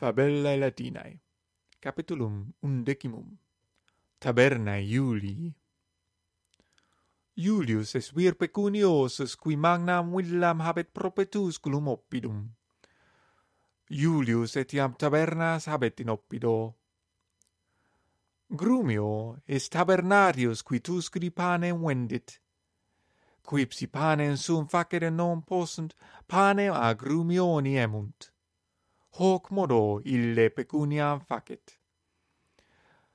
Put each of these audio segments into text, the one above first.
Fabellae Latinae Capitulum undecimum. Tabernae Iulii. Iulius es vir pecuniosus qui magnam villam habet propetusculum oppidum. Iulius etiam tabernas habet in oppido. Grumio est tabernarius qui tuscri panem vendit. Quipsi panem sum facere non possunt panem agrumio emunt hoc modo ille pecuniam facet.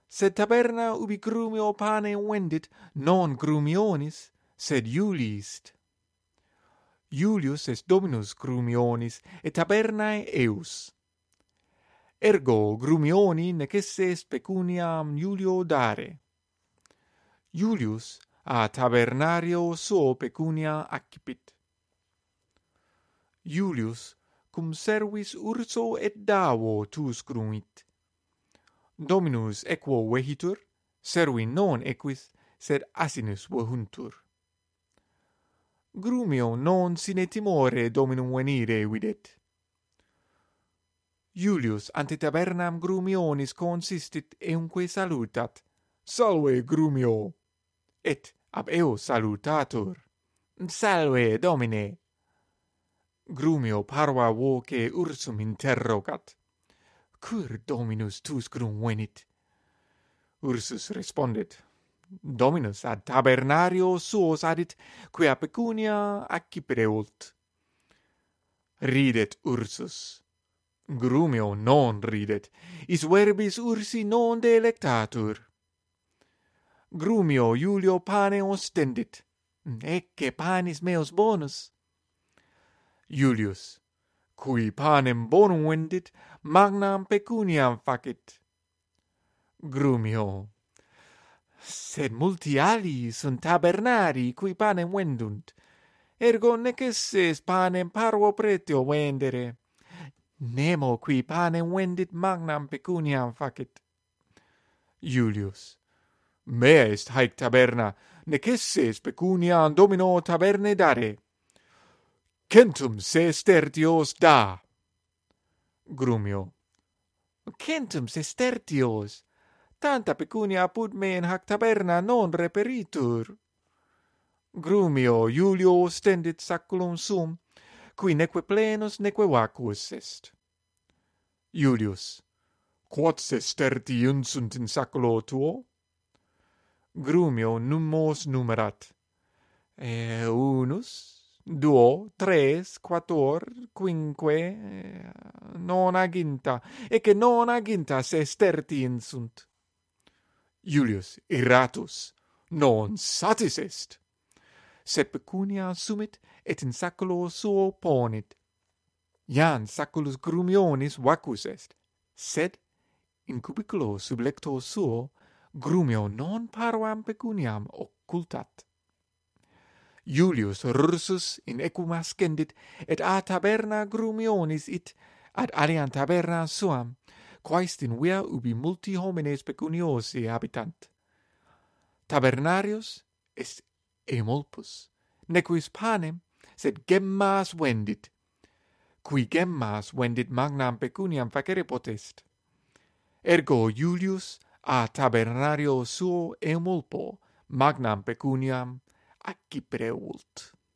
Sed taberna ubi grumio pane vendit, non grumionis, sed Iuliist. Iulius est dominus grumionis, et tabernae eus. Ergo grumioni necesse est pecuniam Iulio dare. Iulius a tabernario suo pecunia accipit. Iulius cum servis urso et davo tus gruit. Dominus equo vehitur, servi non equis, sed asinus vehuntur. Grumio non sine timore dominum venire videt. Julius ante tabernam Grumionis consistit eunque salutat, Salve Grumio! Et ab eo salutatur. Salve Domine! Grumio parva voce ursum interrogat. Cur dominus tus grum venit? Ursus respondit. Dominus ad tabernario suos adit, quia pecunia accipere ult. Ridet Ursus. Grumio non ridet, is verbis ursi non delectatur. Grumio Iulio pane ostendit, ecce panis meos bonus. Julius, cui panem bonum vendit, magnam pecuniam facit. Grumio, sed multi alii sunt tabernari cui panem vendunt, ergo nec esses panem parvo pretio vendere. Nemo qui panem vendit magnam pecuniam facit. Julius, mea est haec taberna, nec esses pecuniam domino taberne dare centum sestertios da. Grumio. Centum sestertios? Tanta pecunia apud me in hac taberna non reperitur. Grumio Iulio stendit saculum sum, qui neque plenus neque vacuus est. Iulius. Quod sestertium sunt in saculo tuo? Grumio nummos numerat. E unus, duo, tres, quator, quinque, eh, nona ginta, ecce aginta se esterti insunt. Julius irratus, non satis est. Sed pecunia sumit, et in saculo suo ponit. Ian saculus grumionis vacus est, sed in cubiculo sub lecto suo grumio non parvam pecuniam occultat. Julius Rursus in equum ascendit, et a taberna grumionis it, ad alian taberna suam, quaest in via ubi multi homines pecuniosi habitant. Tabernarius est emolpus, nequis panem, sed gemmas vendit, qui gemmas vendit magnam pecuniam facere potest. Ergo Julius a tabernario suo emulpo magnam pecuniam Aqui pré-ult.